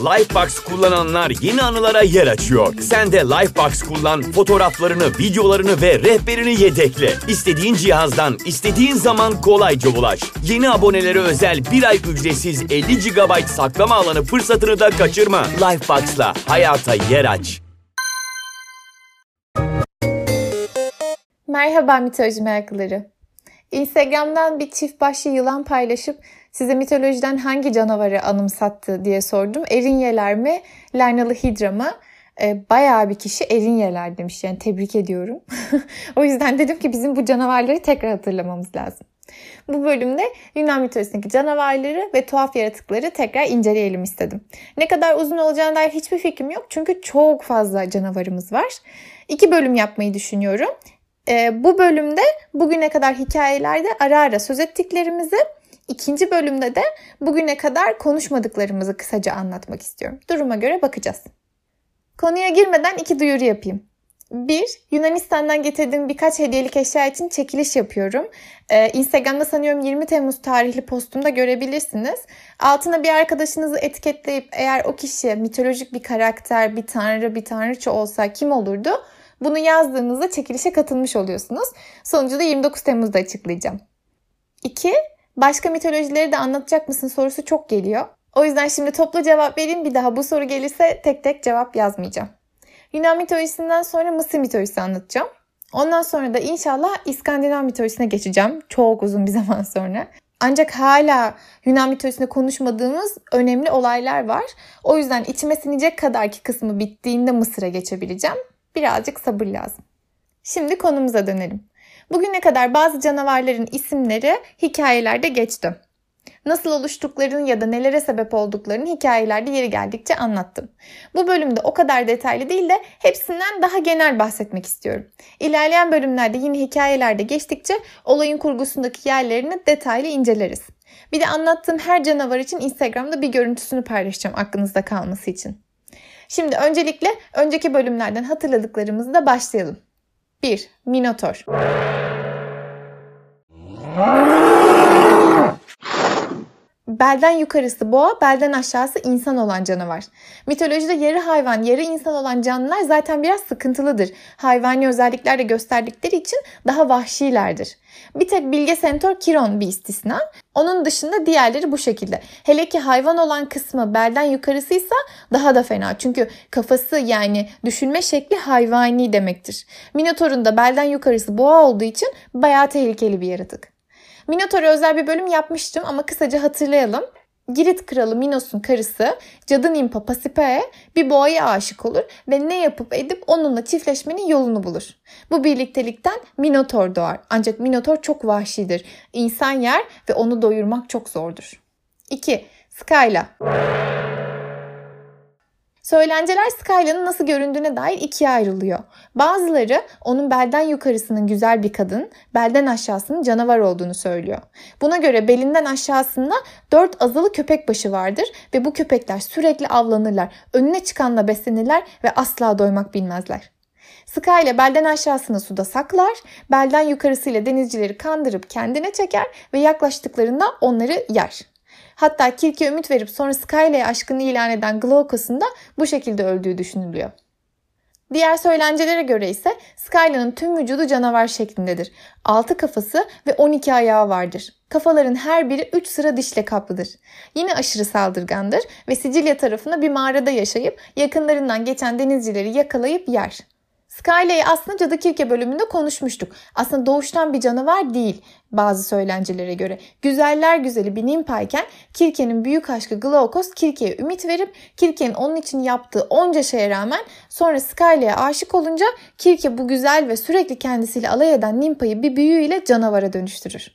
Lifebox kullananlar yeni anılara yer açıyor. Sen de Lifebox kullan, fotoğraflarını, videolarını ve rehberini yedekle. İstediğin cihazdan, istediğin zaman kolayca ulaş. Yeni abonelere özel bir ay ücretsiz 50 GB saklama alanı fırsatını da kaçırma. Lifebox'la hayata yer aç. Merhaba mitoloji meraklıları. Instagram'dan bir çift başlı yılan paylaşıp size mitolojiden hangi canavarı anımsattı diye sordum. Erinyeler mi, Lernalı Hidra mı? E, bayağı bir kişi Erinyeler demiş yani tebrik ediyorum. o yüzden dedim ki bizim bu canavarları tekrar hatırlamamız lazım. Bu bölümde Yunan mitolojisindeki canavarları ve tuhaf yaratıkları tekrar inceleyelim istedim. Ne kadar uzun olacağına dair hiçbir fikrim yok çünkü çok fazla canavarımız var. İki bölüm yapmayı düşünüyorum. E, bu bölümde bugüne kadar hikayelerde ara ara söz ettiklerimizi, ikinci bölümde de bugüne kadar konuşmadıklarımızı kısaca anlatmak istiyorum. Duruma göre bakacağız. Konuya girmeden iki duyuru yapayım. Bir, Yunanistan'dan getirdiğim birkaç hediyelik eşya için çekiliş yapıyorum. Ee, Instagram'da sanıyorum 20 Temmuz tarihli postumda görebilirsiniz. Altına bir arkadaşınızı etiketleyip eğer o kişi mitolojik bir karakter, bir tanrı, bir tanrıça olsa kim olurdu? Bunu yazdığınızda çekilişe katılmış oluyorsunuz. Sonucu da 29 Temmuz'da açıklayacağım. 2. Başka mitolojileri de anlatacak mısın sorusu çok geliyor. O yüzden şimdi toplu cevap vereyim. Bir daha bu soru gelirse tek tek cevap yazmayacağım. Yunan mitolojisinden sonra Mısır mitolojisi anlatacağım. Ondan sonra da inşallah İskandinav mitolojisine geçeceğim. Çok uzun bir zaman sonra. Ancak hala Yunan mitolojisinde konuşmadığımız önemli olaylar var. O yüzden içime sinecek kadarki kısmı bittiğinde Mısır'a geçebileceğim. Birazcık sabır lazım. Şimdi konumuza dönelim. Bugüne kadar bazı canavarların isimleri hikayelerde geçti. Nasıl oluştuklarını ya da nelere sebep olduklarını hikayelerde yeri geldikçe anlattım. Bu bölümde o kadar detaylı değil de hepsinden daha genel bahsetmek istiyorum. İlerleyen bölümlerde yine hikayelerde geçtikçe olayın kurgusundaki yerlerini detaylı inceleriz. Bir de anlattığım her canavar için Instagram'da bir görüntüsünü paylaşacağım aklınızda kalması için. Şimdi öncelikle önceki bölümlerden hatırladıklarımızla başlayalım. 1. Minotor. Belden yukarısı boğa, belden aşağısı insan olan canavar. Mitolojide yarı hayvan, yarı insan olan canlılar zaten biraz sıkıntılıdır. Hayvani özellikler de gösterdikleri için daha vahşilerdir. Bir tek bilge sentor Kiron bir istisna. Onun dışında diğerleri bu şekilde. Hele ki hayvan olan kısmı belden yukarısıysa daha da fena. Çünkü kafası yani düşünme şekli hayvani demektir. Minotaur'un da belden yukarısı boğa olduğu için bayağı tehlikeli bir yaratık. Minotaur'a özel bir bölüm yapmıştım ama kısaca hatırlayalım. Girit kralı Minos'un karısı cadı nimpa Pasipe'ye bir boğaya aşık olur ve ne yapıp edip onunla çiftleşmenin yolunu bulur. Bu birliktelikten Minotor doğar. Ancak Minotor çok vahşidir. İnsan yer ve onu doyurmak çok zordur. 2. Skyla Söylenceler Skyla'nın nasıl göründüğüne dair ikiye ayrılıyor. Bazıları onun belden yukarısının güzel bir kadın, belden aşağısının canavar olduğunu söylüyor. Buna göre belinden aşağısında dört azılı köpek başı vardır ve bu köpekler sürekli avlanırlar, önüne çıkanla beslenirler ve asla doymak bilmezler. Sky belden aşağısını suda saklar, belden yukarısıyla denizcileri kandırıp kendine çeker ve yaklaştıklarında onları yer. Hatta Kirk'e ümit verip sonra Skyle'ye aşkını ilan eden Glaukos'un da bu şekilde öldüğü düşünülüyor. Diğer söylencelere göre ise Skyla'nın tüm vücudu canavar şeklindedir. 6 kafası ve 12 ayağı vardır. Kafaların her biri 3 sıra dişle kaplıdır. Yine aşırı saldırgandır ve Sicilya tarafında bir mağarada yaşayıp yakınlarından geçen denizcileri yakalayıp yer. Skyle'yi aslında Cadı Kirke bölümünde konuşmuştuk. Aslında doğuştan bir canavar değil bazı söylencelere göre. Güzeller güzeli bir nimpayken Kirke'nin büyük aşkı Glaukos Kirke'ye ümit verip Kirke'nin onun için yaptığı onca şeye rağmen sonra Skyle'ye aşık olunca Kirke bu güzel ve sürekli kendisiyle alay eden nimpayı bir büyüyle canavara dönüştürür.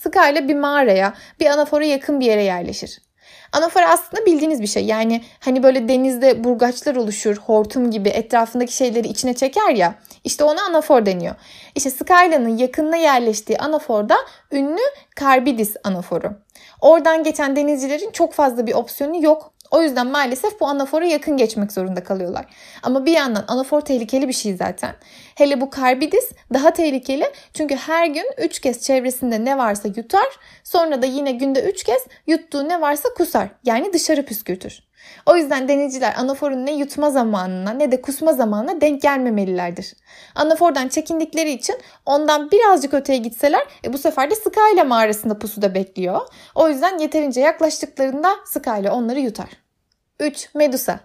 Skyle bir mağaraya, bir anafora yakın bir yere yerleşir. Anafor aslında bildiğiniz bir şey. Yani hani böyle denizde burgaçlar oluşur, hortum gibi etrafındaki şeyleri içine çeker ya. İşte ona anafor deniyor. İşte Skyla'nın yakınına yerleştiği anaforda ünlü Karbidis anaforu. Oradan geçen denizcilerin çok fazla bir opsiyonu yok. O yüzden maalesef bu anafora yakın geçmek zorunda kalıyorlar. Ama bir yandan anafor tehlikeli bir şey zaten. Hele bu karbidis daha tehlikeli çünkü her gün 3 kez çevresinde ne varsa yutar. Sonra da yine günde 3 kez yuttuğu ne varsa kusar. Yani dışarı püskürtür. O yüzden denizciler anaforun ne yutma zamanına ne de kusma zamanına denk gelmemelilerdir. Anafordan çekindikleri için ondan birazcık öteye gitseler e, bu sefer de Sky ile mağarasında pusuda bekliyor. O yüzden yeterince yaklaştıklarında Sky ile onları yutar. 3. Medusa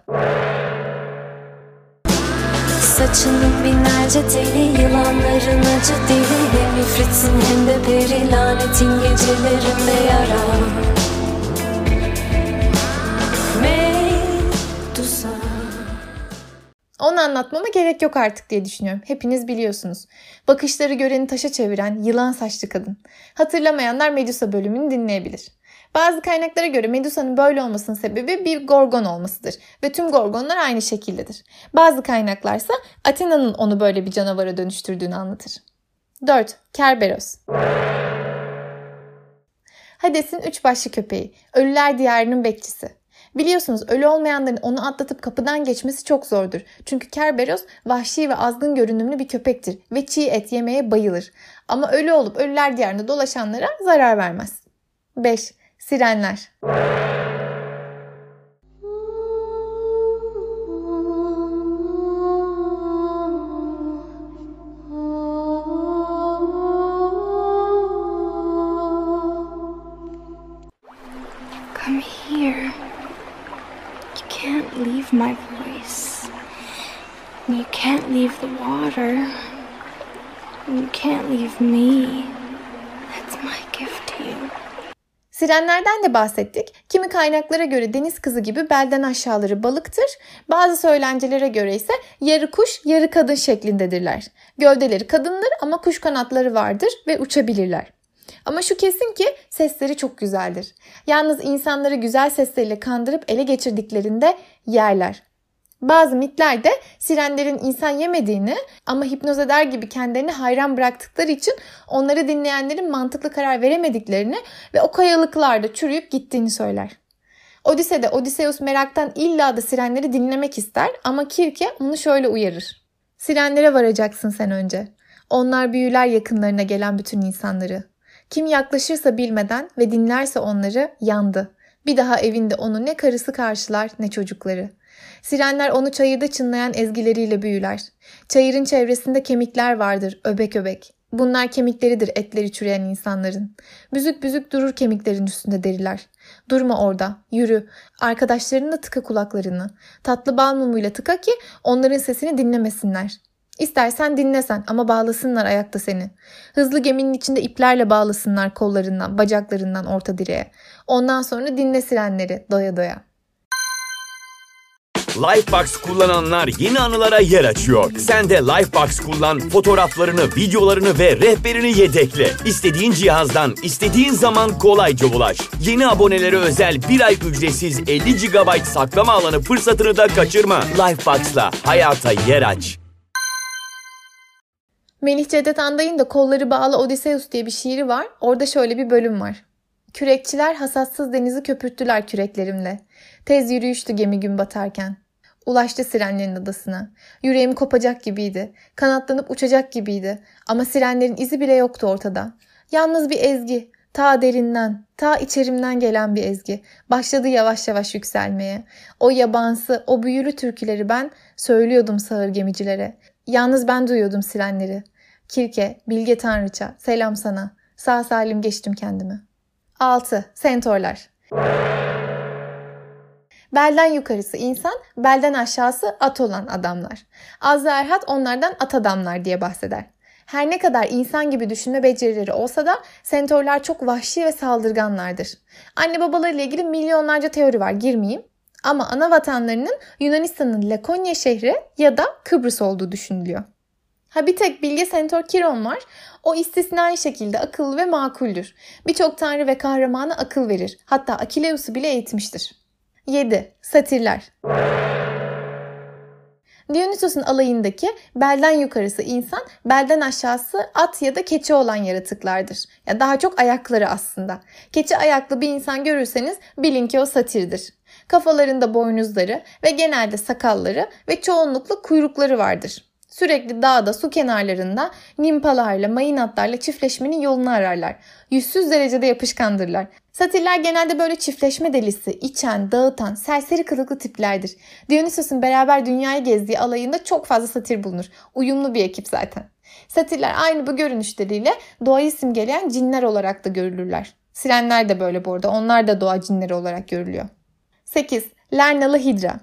Saçının binlerce teli Yılanların acı dili Hem ifritsin hem de peri Lanetin gecelerinde yara Medusa Onu anlatmama gerek yok artık diye düşünüyorum. Hepiniz biliyorsunuz. Bakışları göreni taşa çeviren yılan saçlı kadın. Hatırlamayanlar Medusa bölümünü dinleyebilir. Bazı kaynaklara göre Medusa'nın böyle olmasının sebebi bir gorgon olmasıdır ve tüm gorgonlar aynı şekildedir. Bazı kaynaklarsa Athena'nın onu böyle bir canavara dönüştürdüğünü anlatır. 4. Kerberos Hades'in üç başlı köpeği, ölüler diyarının bekçisi. Biliyorsunuz ölü olmayanların onu atlatıp kapıdan geçmesi çok zordur. Çünkü Kerberos vahşi ve azgın görünümlü bir köpektir ve çiğ et yemeye bayılır. Ama ölü olup ölüler diyarında dolaşanlara zarar vermez. 5. Sirenler Come here. You can't leave my voice. You can't leave the water. You can't leave me. That's my gift to you. Sirenlerden de bahsettik. Kimi kaynaklara göre deniz kızı gibi belden aşağıları balıktır. Bazı söylencelere göre ise yarı kuş, yarı kadın şeklindedirler. Gövdeleri kadındır ama kuş kanatları vardır ve uçabilirler. Ama şu kesin ki sesleri çok güzeldir. Yalnız insanları güzel sesleriyle kandırıp ele geçirdiklerinde yerler. Bazı mitlerde sirenlerin insan yemediğini ama hipnoz eder gibi kendilerini hayran bıraktıkları için onları dinleyenlerin mantıklı karar veremediklerini ve o kayalıklarda çürüyüp gittiğini söyler. Odise'de Odysseus meraktan illa da sirenleri dinlemek ister ama Kirke onu şöyle uyarır. Sirenlere varacaksın sen önce. Onlar büyüler yakınlarına gelen bütün insanları. Kim yaklaşırsa bilmeden ve dinlerse onları yandı. Bir daha evinde onu ne karısı karşılar ne çocukları. Sirenler onu çayırda çınlayan ezgileriyle büyüler. Çayırın çevresinde kemikler vardır, öbek öbek. Bunlar kemikleridir etleri çürüyen insanların. Büzük büzük durur kemiklerin üstünde deriler. Durma orada, yürü. Arkadaşlarınla tıka kulaklarını. Tatlı bal mumuyla tıka ki onların sesini dinlemesinler. İstersen dinlesen ama bağlasınlar ayakta seni. Hızlı geminin içinde iplerle bağlasınlar kollarından, bacaklarından orta direğe. Ondan sonra dinle sirenleri doya doya. Lifebox kullananlar yeni anılara yer açıyor. Sen de Lifebox kullan, fotoğraflarını, videolarını ve rehberini yedekle. İstediğin cihazdan, istediğin zaman kolayca ulaş. Yeni abonelere özel bir ay ücretsiz 50 GB saklama alanı fırsatını da kaçırma. Lifebox'la hayata yer aç. Melih Cevdet Anday'ın da Kolları Bağlı Odysseus diye bir şiiri var. Orada şöyle bir bölüm var. Kürekçiler hasatsız denizi köpürttüler küreklerimle. Tez yürüyüştü gemi gün batarken. Ulaştı sirenlerin adasına. Yüreğim kopacak gibiydi. Kanatlanıp uçacak gibiydi. Ama sirenlerin izi bile yoktu ortada. Yalnız bir ezgi. Ta derinden, ta içerimden gelen bir ezgi. Başladı yavaş yavaş yükselmeye. O yabansı, o büyülü türküleri ben söylüyordum sağır gemicilere. Yalnız ben duyuyordum sirenleri. Kirke, Bilge Tanrıça, selam sana. Sağ salim geçtim kendimi. 6. Sentorlar Belden yukarısı insan, belden aşağısı at olan adamlar. Azra Erhat onlardan at adamlar diye bahseder. Her ne kadar insan gibi düşünme becerileri olsa da sentorlar çok vahşi ve saldırganlardır. Anne babalarıyla ilgili milyonlarca teori var girmeyeyim. Ama ana vatanlarının Yunanistan'ın Lakonya şehri ya da Kıbrıs olduğu düşünülüyor. Ha bir tek bilge Sentor Kiron var. O istisnai şekilde akıllı ve makuldür. Birçok tanrı ve kahramana akıl verir. Hatta Akileus'u bile eğitmiştir. 7. Satirler Dionysos'un alayındaki belden yukarısı insan, belden aşağısı at ya da keçi olan yaratıklardır. Ya daha çok ayakları aslında. Keçi ayaklı bir insan görürseniz bilin ki o satirdir. Kafalarında boynuzları ve genelde sakalları ve çoğunlukla kuyrukları vardır. Sürekli dağda, su kenarlarında nimpalarla, mayınatlarla çiftleşmenin yolunu ararlar. Yüzsüz derecede yapışkandırlar. Satiller genelde böyle çiftleşme delisi, içen, dağıtan, serseri kılıklı tiplerdir. Dionysos'un beraber dünyayı gezdiği alayında çok fazla satir bulunur. Uyumlu bir ekip zaten. Satiller aynı bu görünüşleriyle doğayı simgeleyen cinler olarak da görülürler. Sirenler de böyle bu arada. Onlar da doğa cinleri olarak görülüyor. 8. Lernalı Hidra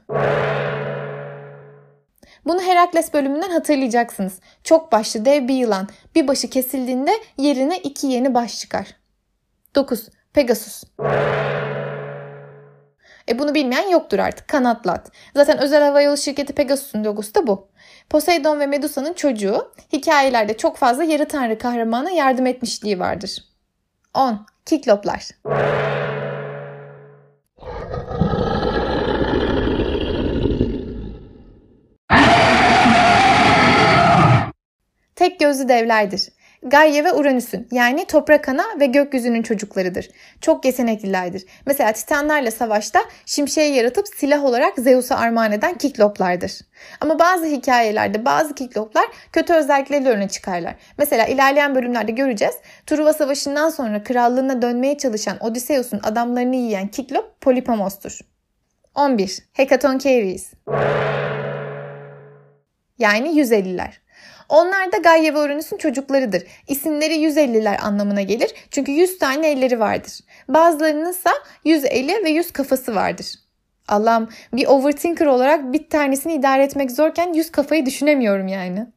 bunu Herakles bölümünden hatırlayacaksınız. Çok başlı dev bir yılan bir başı kesildiğinde yerine iki yeni baş çıkar. 9. Pegasus e bunu bilmeyen yoktur artık. Kanatlı at. Zaten özel havayolu şirketi Pegasus'un logosu da bu. Poseidon ve Medusa'nın çocuğu hikayelerde çok fazla yarı tanrı kahramana yardım etmişliği vardır. 10. Kikloplar. Tek gözlü devlerdir. Gaia ve Uranüs'ün yani toprak ana ve gökyüzünün çocuklarıdır. Çok yeteneklilerdir. Mesela Titanlarla savaşta şimşeği yaratıp silah olarak Zeus'a armağan eden kikloplardır. Ama bazı hikayelerde bazı kikloplar kötü özellikleri öne çıkarlar. Mesela ilerleyen bölümlerde göreceğiz. Truva Savaşı'ndan sonra krallığına dönmeye çalışan Odysseus'un adamlarını yiyen kiklop Polipamos'tur. 11. Hekatonkeires yani 150'ler. Onlar da Gaia ve Uranüs'ün çocuklarıdır. İsimleri 150'ler anlamına gelir. Çünkü 100 tane elleri vardır. Bazılarının ise 100 eli ve 100 kafası vardır. Allah'ım bir overthinker olarak bir tanesini idare etmek zorken 100 kafayı düşünemiyorum yani.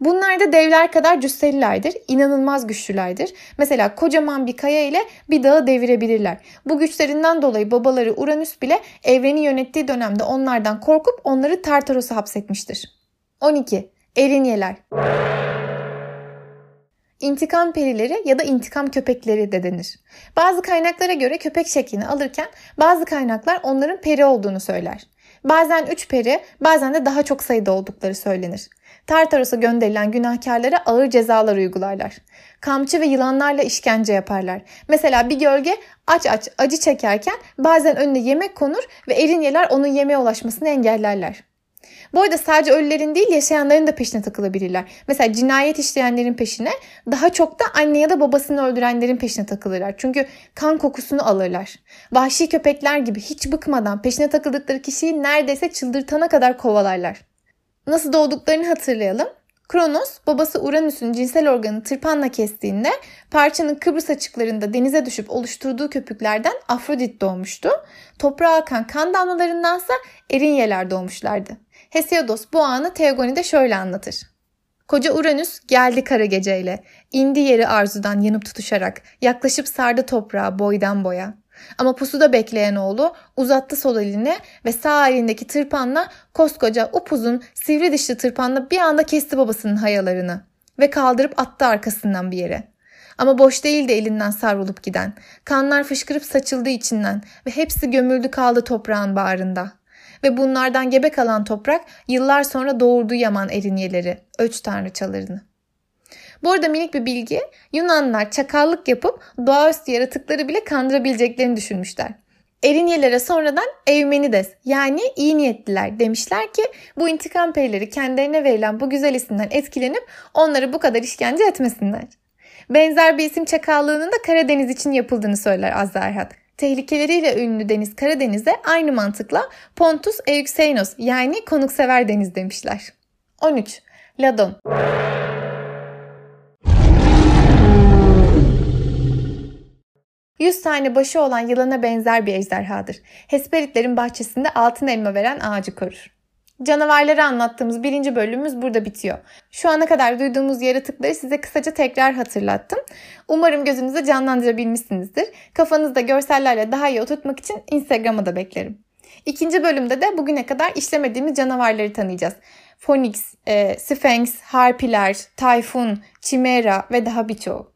Bunlar da devler kadar cüsselilerdir. İnanılmaz güçlülerdir. Mesela kocaman bir kaya ile bir dağı devirebilirler. Bu güçlerinden dolayı babaları Uranüs bile evreni yönettiği dönemde onlardan korkup onları Tartaros'a hapsetmiştir. 12. Erinyeler. İntikam perileri ya da intikam köpekleri de denir. Bazı kaynaklara göre köpek şeklini alırken bazı kaynaklar onların peri olduğunu söyler. Bazen 3 peri, bazen de daha çok sayıda oldukları söylenir. Tartaros'a gönderilen günahkarlara ağır cezalar uygularlar. Kamçı ve yılanlarla işkence yaparlar. Mesela bir gölge aç aç acı çekerken bazen önüne yemek konur ve erinyeler onun yemeğe ulaşmasını engellerler. Bu arada sadece ölülerin değil yaşayanların da peşine takılabilirler. Mesela cinayet işleyenlerin peşine daha çok da anne ya da babasını öldürenlerin peşine takılırlar. Çünkü kan kokusunu alırlar. Vahşi köpekler gibi hiç bıkmadan peşine takıldıkları kişiyi neredeyse çıldırtana kadar kovalarlar. Nasıl doğduklarını hatırlayalım. Kronos babası Uranüs'ün cinsel organını tırpanla kestiğinde parçanın Kıbrıs açıklarında denize düşüp oluşturduğu köpüklerden Afrodit doğmuştu. Toprağa akan kan damlalarındansa Erinyeler doğmuşlardı. Hesiodos bu anı Teogoni'de şöyle anlatır. Koca Uranüs geldi kara geceyle, indi yeri arzudan yanıp tutuşarak, yaklaşıp sardı toprağı boydan boya. Ama pusuda bekleyen oğlu uzattı sol elini ve sağ elindeki tırpanla koskoca upuzun sivri dişli tırpanla bir anda kesti babasının hayalarını ve kaldırıp attı arkasından bir yere. Ama boş değildi elinden savrulup giden. Kanlar fışkırıp saçıldı içinden ve hepsi gömüldü kaldı toprağın bağrında ve bunlardan gebe kalan toprak yıllar sonra doğurdu Yaman erinyeleri, öç tanrıçalarını. Bu arada minik bir bilgi, Yunanlar çakallık yapıp doğaüstü yaratıkları bile kandırabileceklerini düşünmüşler. Erinyelere sonradan Eumenides yani iyi niyetliler demişler ki bu intikam perileri kendilerine verilen bu güzel isimden etkilenip onları bu kadar işkence etmesinler. Benzer bir isim çakallığının da Karadeniz için yapıldığını söyler Azerhat tehlikeleriyle ünlü deniz Karadeniz'e aynı mantıkla Pontus Euxenos yani konuksever deniz demişler. 13. Ladon Yüz tane başı olan yılana benzer bir ejderhadır. Hesperitlerin bahçesinde altın elma veren ağacı korur. Canavarları anlattığımız birinci bölümümüz burada bitiyor. Şu ana kadar duyduğumuz yaratıkları size kısaca tekrar hatırlattım. Umarım gözünüzde canlandırabilmişsinizdir. Kafanızda görsellerle daha iyi oturtmak için Instagram'a da beklerim. İkinci bölümde de bugüne kadar işlemediğimiz canavarları tanıyacağız. Phoenix, e, Sphinx, Harpiler, Tayfun, Chimera ve daha birçoğu.